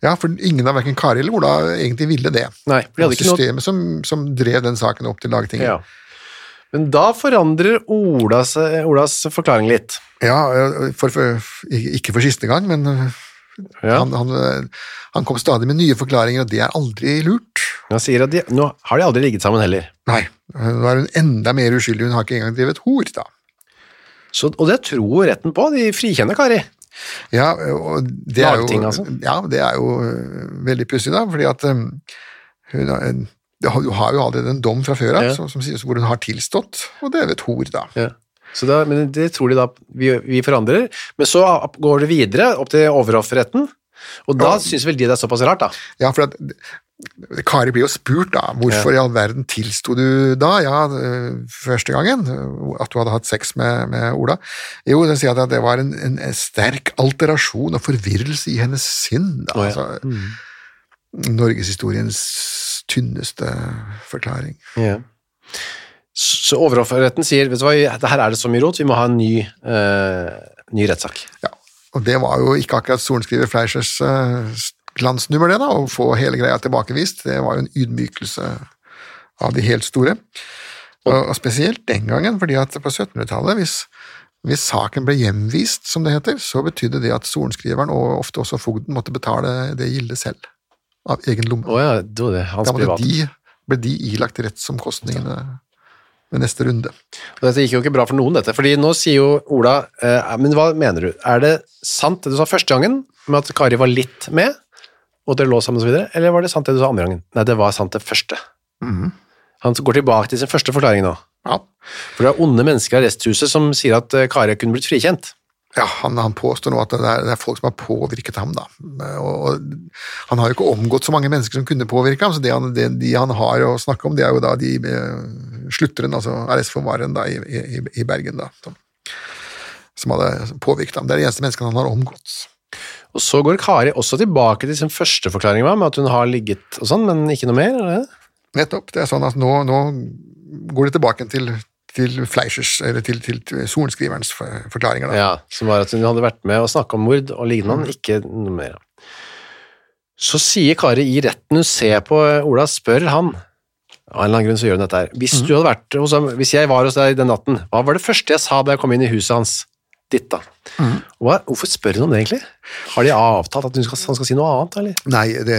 Ja, for ingen av verken Kari eller Ola egentlig ville det. Nei, for de hadde ikke noe systemet som, som drev den saken opp til lagtinget. Ja. Men da forandrer Olas, Olas forklaring litt. Ja, for, for, ikke for siste gang, men Ja. han, han, han kom stadig med nye forklaringer, og det er aldri lurt. Han sier at de, nå har de aldri ligget sammen heller. Nei, nå er hun enda mer uskyldig, hun har ikke engang drevet hor, da. Så, og det tror retten på, de frikjenner Kari. Ja, og det er jo, altså? Ja, det er jo øh, veldig pussig, da, fordi at um, hun har, en- du har- jo allerede en dom fra før av Ja. som, som sier hvor hun har tilstått, og det er ved et hor, da. Ja. Så da, men det tror de da vi, vi forandrer. Men så går det videre opp til overhofferetten, og da synes vel de det er såpass rart, da. Ja, for at Kari blir jo spurt da, hvorfor i all verden tilsto du da, ja, første gangen, at du hadde hatt sex med, med Ola? Jo, den sier at det var en, en sterk alterasjon og forvirrelse i hennes sinn. Da. Oh, ja. altså, Norgeshistoriens tynneste forklaring. Ja. Så overhofferetten sier, vet du hva, her er det så mye rot, vi må ha en ny, uh, ny rettssak. Ja, og det var jo ikke akkurat sorenskriver Fleischers uh, glansnummer, det da, å få hele greia tilbakevist. Det var jo en ydmykelse av de helt store. Og, og spesielt den gangen, fordi at på 1700-tallet, hvis, hvis saken ble hjemvist, som det heter, så betydde det at sorenskriveren og ofte også fogden måtte betale det gildet selv, av egen lomme. Oh ja, det det, Da måtte de, ble de ilagt rettsomkostningene ved neste runde. Og Dette gikk jo ikke bra for noen, dette, fordi nå sier jo Ola eh, Men hva mener du? Er det sant det du sa første gangen, med at Kari var litt med, og dere lå sammen videre, eller var det sant det du sa andre gangen? Nei, det var sant det første. Han går tilbake til sin første forklaring nå. Ja, For det er onde mennesker i arresthuset som sier at eh, Kari kunne blitt frikjent. Ja, han, han påstår nå at det er, det er folk som har påvirket ham, da. Og, og han har jo ikke omgått så mange mennesker som kunne påvirke ham, så det han, det, de han har å snakke om, det er jo da de eh, slutteren, altså arrestforvareren da, i, i, i Bergen, da, som, som hadde påvirket ham. Det er de eneste menneskene han har omgått. Og så går Kari også tilbake til sin første forklaring, med at hun har ligget og sånn, men ikke noe mer? eller? Nettopp. Det er sånn at nå, nå går det tilbake til, til Fleischers, eller til, til, til sorenskriverens forklaringer, da. Ja, som var at hun hadde vært med og snakke om mord og lignende, ikke noe mer. Så sier Kari i retten, hun ser på Ola, spør han, av en eller annen grunn så gjør hun dette her, hvis du hadde vært hos ham, hvis jeg var hos deg den natten, hva var det første jeg sa da jeg kom inn i huset hans? Ditt da. Hva, hvorfor spør hun om det egentlig? Har de avtalt at hun skal, han skal si noe annet, eller? Nei, det,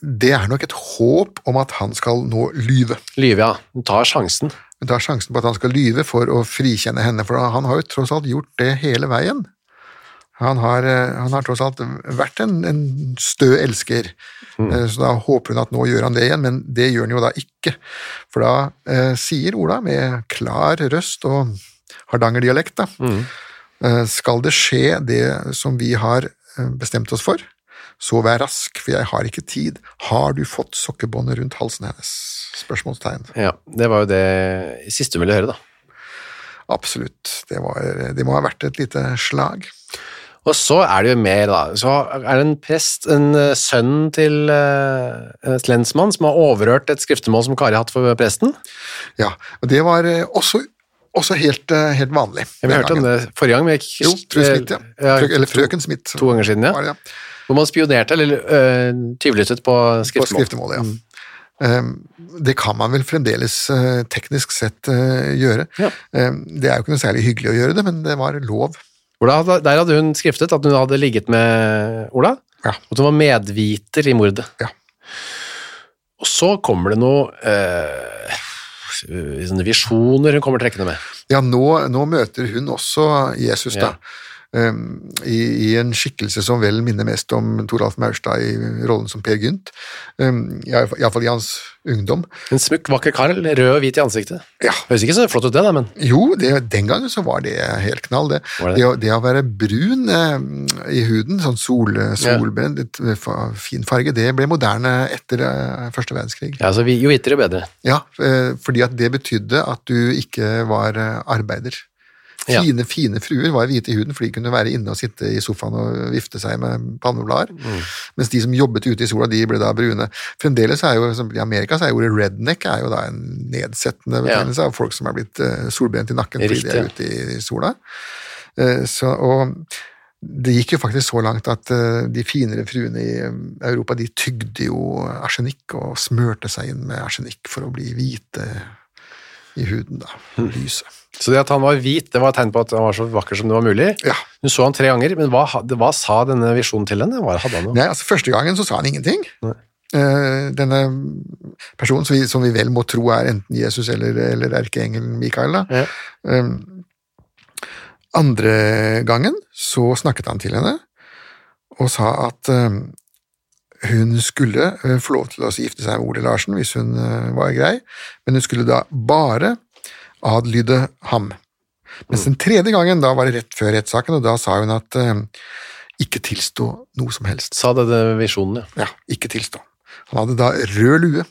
det er nok et håp om at han skal nå lyve. Lyve, ja. Hun tar sjansen. Hun tar sjansen på at han skal lyve for å frikjenne henne, for han har jo tross alt gjort det hele veien. Han har, eh, han har tross alt vært en, en stø elsker, mm. så da håper hun at nå gjør han det igjen, men det gjør han jo da ikke. For da eh, sier Ola med klar røst og hardangerdialekt, da, eh, skal det skje det som vi har eh, bestemt oss for, så vær rask, for jeg har ikke tid. Har du fått sokkebåndet rundt halsen hennes? Spørsmålstegn. Ja, det var jo det siste hun ville høre, da. Absolutt. Det, var, det må ha vært et lite slag. Og så er det jo mer, da. Så er det en prest, en eh, sønn til uh, lensmann, som har overhørt et skriftemål som Kari har hatt for presten. Ja, og det var eh, også, også helt, eh, helt vanlig. Vi hørte om det forrige gang. Med, Jo, fru Smith, ja. Ja, eller frøken Smith. To ganger siden, ja. Var det, ja. Hvor man spionerte, eller øh, tyvlyttet på På skriftemål. ja. Um, det kan man vel fremdeles eh, teknisk sett eh, gjøre. Ja. Det er jo ikke noe særlig hyggelig å gjøre det, men det var lov. Ola, Der hadde hun skriftet at hun hadde ligget med Ola, Ja. og at hun var medviter i mordet. Ja. Og så kommer det noe øh, visjoner hun kommer trekkende med. Ja, nå, nå møter hun også Jesus, da. Um, i, I en skikkelse som vel minner mest om Toralf Maurstad i rollen som Per Gynt. Um, Iallfall i hans ungdom. En smukk, vakker kar, rød og hvit i ansiktet. Ja, Høres ikke så flott ut det, da, men Jo, det, den gangen så var det helt knall, det. Det, det? å, det å være brun eh, i huden, sånn sol, solbrent, litt eh, fin farge, det ble moderne etter eh, første verdenskrig. ja, så vi, jo hvitere, bedre. Ja, eh, fordi at det betydde at du ikke var eh, arbeider. Fine, fine fruer var hvite i huden, for de kunne være inne og sitte i sofaen og vifte seg med panneblader. Mm. Mens de som jobbet ute i sola, de ble da brune. Fremdeles er jo, I Amerika så er ordet redneck er jo da en nedsettende betegnelse av folk som er blitt eh, solbrent i nakken fordi de er ute i sola. Eh, så, og det gikk jo faktisk så langt at eh, de finere fruene i Europa de tygde jo arsenikk og smørte seg inn med arsenikk for å bli hvite i huden, da. Mm. Så det at han var hvit, det var et tegn på at han var så vakker som det var mulig. Ja. Hun så han tre ganger, men hva, hva sa denne visjonen til henne? Hva hadde han? Nei, altså Første gangen så sa han ingenting. Eh, denne personen som vi, som vi vel må tro er enten Jesus eller, eller erkeengelen Mikael, da. Ja. Eh, Andre gangen så snakket han til henne og sa at eh, hun skulle få lov til å gifte seg med Ole Larsen hvis hun var grei, men hun skulle da bare adlyde ham. Mens den tredje gangen, da var det rett før rettssaken, og da sa hun at eh, ikke tilstå noe som helst. Sa denne visjonen, ja. Ja, ikke tilstå. Han hadde da rød lue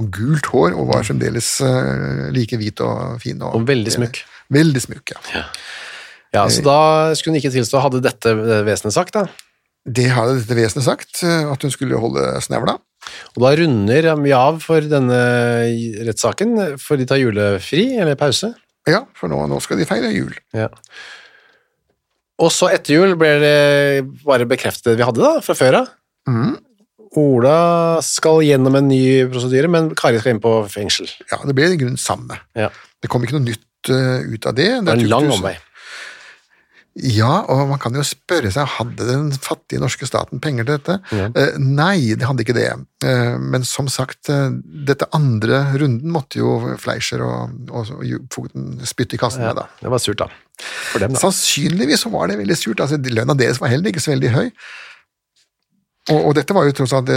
og gult hår og var fremdeles eh, like hvit og fin. Og veldig smykk. Veldig smykk, ja. Ja, Så da skulle hun ikke tilstå. Hadde dette vesenet sagt, da? Det hadde dette vesenet sagt, eh, at hun skulle holde snevla. Og da runder vi av for denne rettssaken, for de tar julefri, eller pause. Ja, for nå, nå skal de feire jul. Ja. Og så etter jul ble det bare bekreftet det vi hadde da, fra før av. Mm. Ola skal gjennom en ny prosedyre, men Kari skal inn på fengsel. Ja, det ble i grunnen samme. Ja. Det kom ikke noe nytt eh, ut av det. Det er en lang omvei. Ja, og man kan jo spørre seg, hadde den fattige norske staten penger til dette? Ja. Eh, nei, det hadde ikke det. Eh, men som sagt, eh, dette andre runden måtte jo Fleischer og, og, og Fogden spytte i kassen med, da. det var surt, da. Dem, da. Sannsynligvis så var det veldig surt. altså Lønna deres var heller ikke så veldig høy. Og, og dette var jo tross alt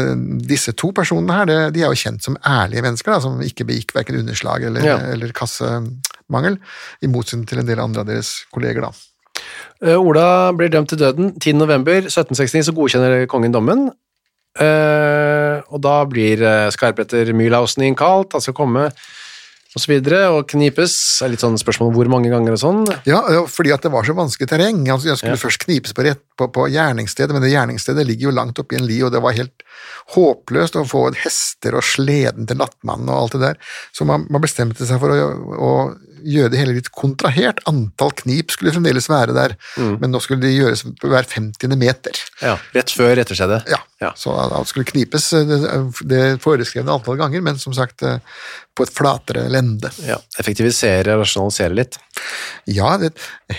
Disse to personene her, det, de er jo kjent som ærlige mennesker, da, som ikke begikk verken underslag eller, Ja. eller kassemangel, i motsetning til en del andre av deres kolleger, da. Eh, Ola blir dømt til døden 10. november 1769, så godkjenner kongen dommen. Eh, og da blir uh, Skarpetter Mylausen innkalt, han skal komme, og så videre, og knipes. Det er litt sånn spørsmål om hvor mange ganger og sånn. Ja, ja, fordi at det var så vanskelig terreng. Altså, jeg skulle Ja. først knipes på, rett, på, på gjerningsstedet, men det gjerningsstedet ligger jo langt oppi en li, og det var helt håpløst å få hester og sleden til nattmannen og alt det der. Så man, man bestemte seg for å, å gjøre det hele litt kontrahert. Antall knip skulle fremdeles være der, men nå skulle de gjøres på hver 50. meter. Ja, rett før etterskjeddet. Ja, Ja. så alt skulle knipes eh, det, det foreskrevne antall ganger, men som sagt eh, på et flatere lende. Ja, effektivisere og rasjonalisere litt. Ja, det,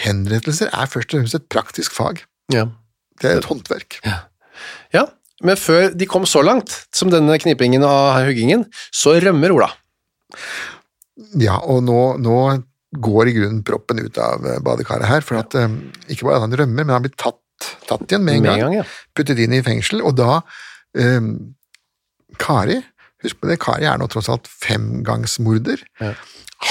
henrettelser er først og fremst et praktisk fag. Ja. Det er et håndverk. ja, men før de kom så langt, som denne knipingen og huggingen, så rømmer Ola. Ja, og nå, nå går i grunnen proppen ut av eh, badekaret her, for at eh, ikke bare at han rømmer, men han blir tatt, tatt igjen med en gang, gang, ja. puttet inn i fengsel, og da um, Kari, husk på det, Kari er nå tross alt femgangsmorder, Ja.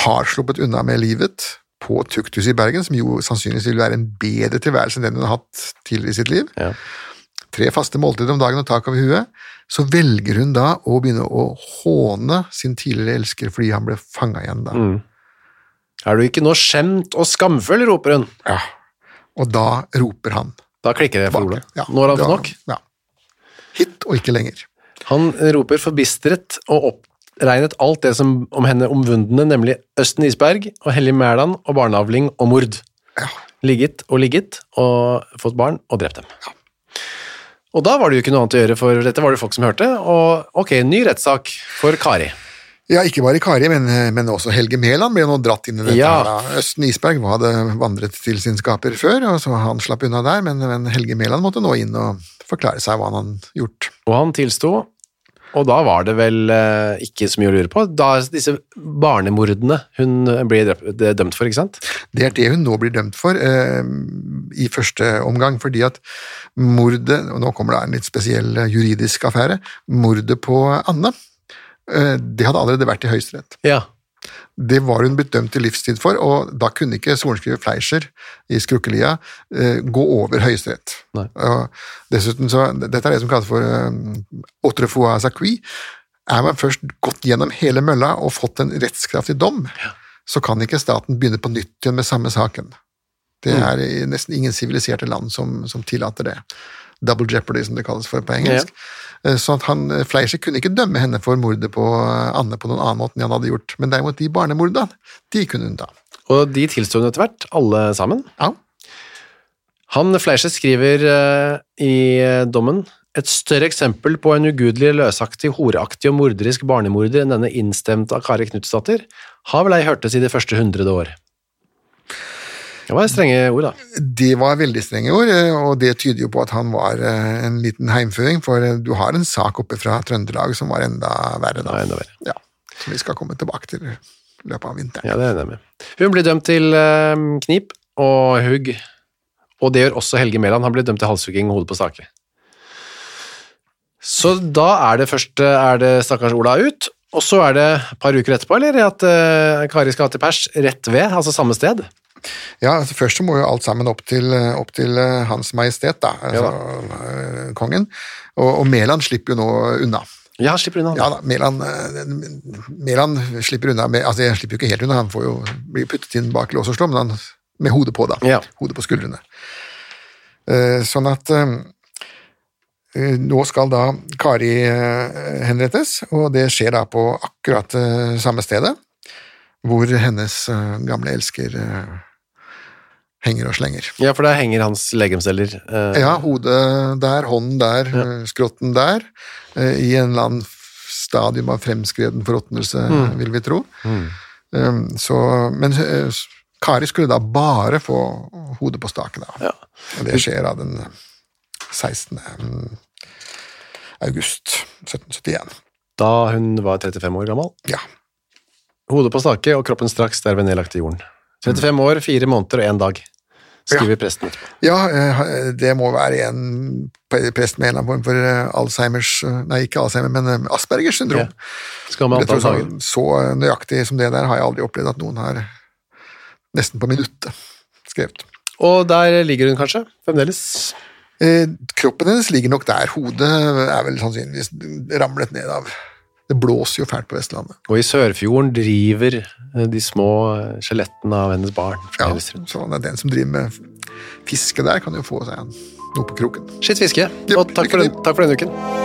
har sluppet unna med livet på Tukthuset i Bergen, som jo sannsynligvis vil være en bedre tilværelse enn den hun har hatt tidligere i sitt liv. Ja. Tre faste måltider om dagen og tak over huet. Så velger hun da å begynne å håne sin tidligere elsker fordi han ble fanga igjen da. Mm. Er du ikke nå skjemt og skamfull, roper hun. Ja. Og da roper han Da klikker det for Ole. Ja, Nå har han fått nok. Ja. Hit og ikke lenger. Han roper forbistret og oppregnet alt det som om henne omvundne, nemlig Østen Isberg og Hellig Mæland og barneavling og mord. Ja. Ligget og ligget og fått barn og drept dem. Og da var det jo ikke noe annet å gjøre, for dette var det folk som hørte, og ok, ny rettssak for Kari. Ja, ikke bare Kari, men, men også Helge Mæland ble nå dratt inn i dette. Ja. her. Østen Isberg hadde vandret til sin skaper før, og så han slapp unna der, men, men Helge Mæland måtte nå inn og forklare seg hva han hadde gjort. Og han tilsto, og da var det vel eh, ikke så mye å lure på. Da disse barnemordene hun blir dømt for, ikke sant? Det er det hun nå blir dømt for eh, i første omgang, fordi at mordet og Nå kommer det en litt spesiell eh, juridisk affære. Mordet på Anne, eh, det hadde allerede vært i Høyesterett. Ja. Det var hun blitt dømt til livstid for, og da kunne ikke sorenskriver Fleischer i Skrukkelia eh, gå over Høyesterett. Dessuten så, Dette er det som kalles for uh, autrefois sacui. Er man først gått gjennom hele mølla og fått en rettskraftig dom, så kan ikke staten begynne på nytt igjen med samme saken. Det Mm. er i nesten ingen siviliserte land som, som tillater det. Double jeopardy, som det kalles for på engelsk. Ja. Så at han, Fleischer kunne ikke dømme henne for mordet på eh, Anne på noen annen måte enn han hadde gjort, men derimot de barnemordene, de kunne hun ta. Og de tilsto hun etter hvert, alle sammen. Ja. Han Fleischer skriver eh, i eh, dommen et større eksempel på en ugudelig, løsaktig, horeaktig og morderisk barnemorder enn denne innstemte av Kari Knutsdatter, har vel ei hørtes i de første hundrede år. Det var strenge ord, da. Det var veldig strenge ord, og det tyder jo på at han var eh, en liten heimføring, for eh, du har en sak oppe fra Trøndelag som var enda verre da. Enda verre. Ja, som vi skal komme tilbake til i løpet av vinteren. Ja, det er med. Hun blir dømt til eh, knip og hugg. Og det gjør også Helge Mæland. Han blir dømt til halshugging og hodet på stake. Så da er det først er det stakkars Ola ut, og så er det et par uker etterpå, eller at Kari skal til pers rett ved, altså samme sted. Ja, altså Først så må jo alt sammen opp til, opp til eh, Hans Majestet, da, altså, eh, kongen. Og, og Mæland slipper jo nå unna. Ja, han slipper unna. Ja da, Mæland, Mæland slipper unna. Med, altså, Jeg slipper jo ikke helt unna, han får jo bli puttet inn bak lås og slå, men han med hodet på, da. Ja. Hodet på skuldrene. Sånn at nå skal da Kari henrettes, og det skjer da på akkurat samme stedet hvor hennes gamle elsker henger og slenger. Ja, for der henger hans legemsceller. Ja, hodet der, hånden der, ja. skrotten der, i en eller annen stadium av fremskreden forråtnelse, mm. vil vi tro. Mm. Um, så, men Kari skulle da bare få hodet på staken. Da. Ja. Og det skjer da den 16. august 1771. Da hun var 35 år gammel? Ja. Hodet på stake og kroppen straks derved nedlagt i jorden. 35 år, fire måneder og én dag, skriver ja. presten etterpå. Ja, eh, det må være en prest med en eller annen form for eh, Alzheimers Nei, ikke Alzheimer, men eh, Aspergers syndrom. Ja. Skal man så, så nøyaktig som det der har jeg aldri opplevd at noen har nesten på minuttet skrevet. Og der ligger hun kanskje, fremdeles? Eh, kroppen hennes ligger nok der. Hodet er vel sannsynligvis ramlet ned av Det blåser jo fælt på Vestlandet. Og i Sørfjorden driver eh, de små skjelettene av hennes barn. Ja, så den som driver med fiske der, kan jo få seg noe på kroken. Skitt fiske. Og takk for, den, takk for denne uken.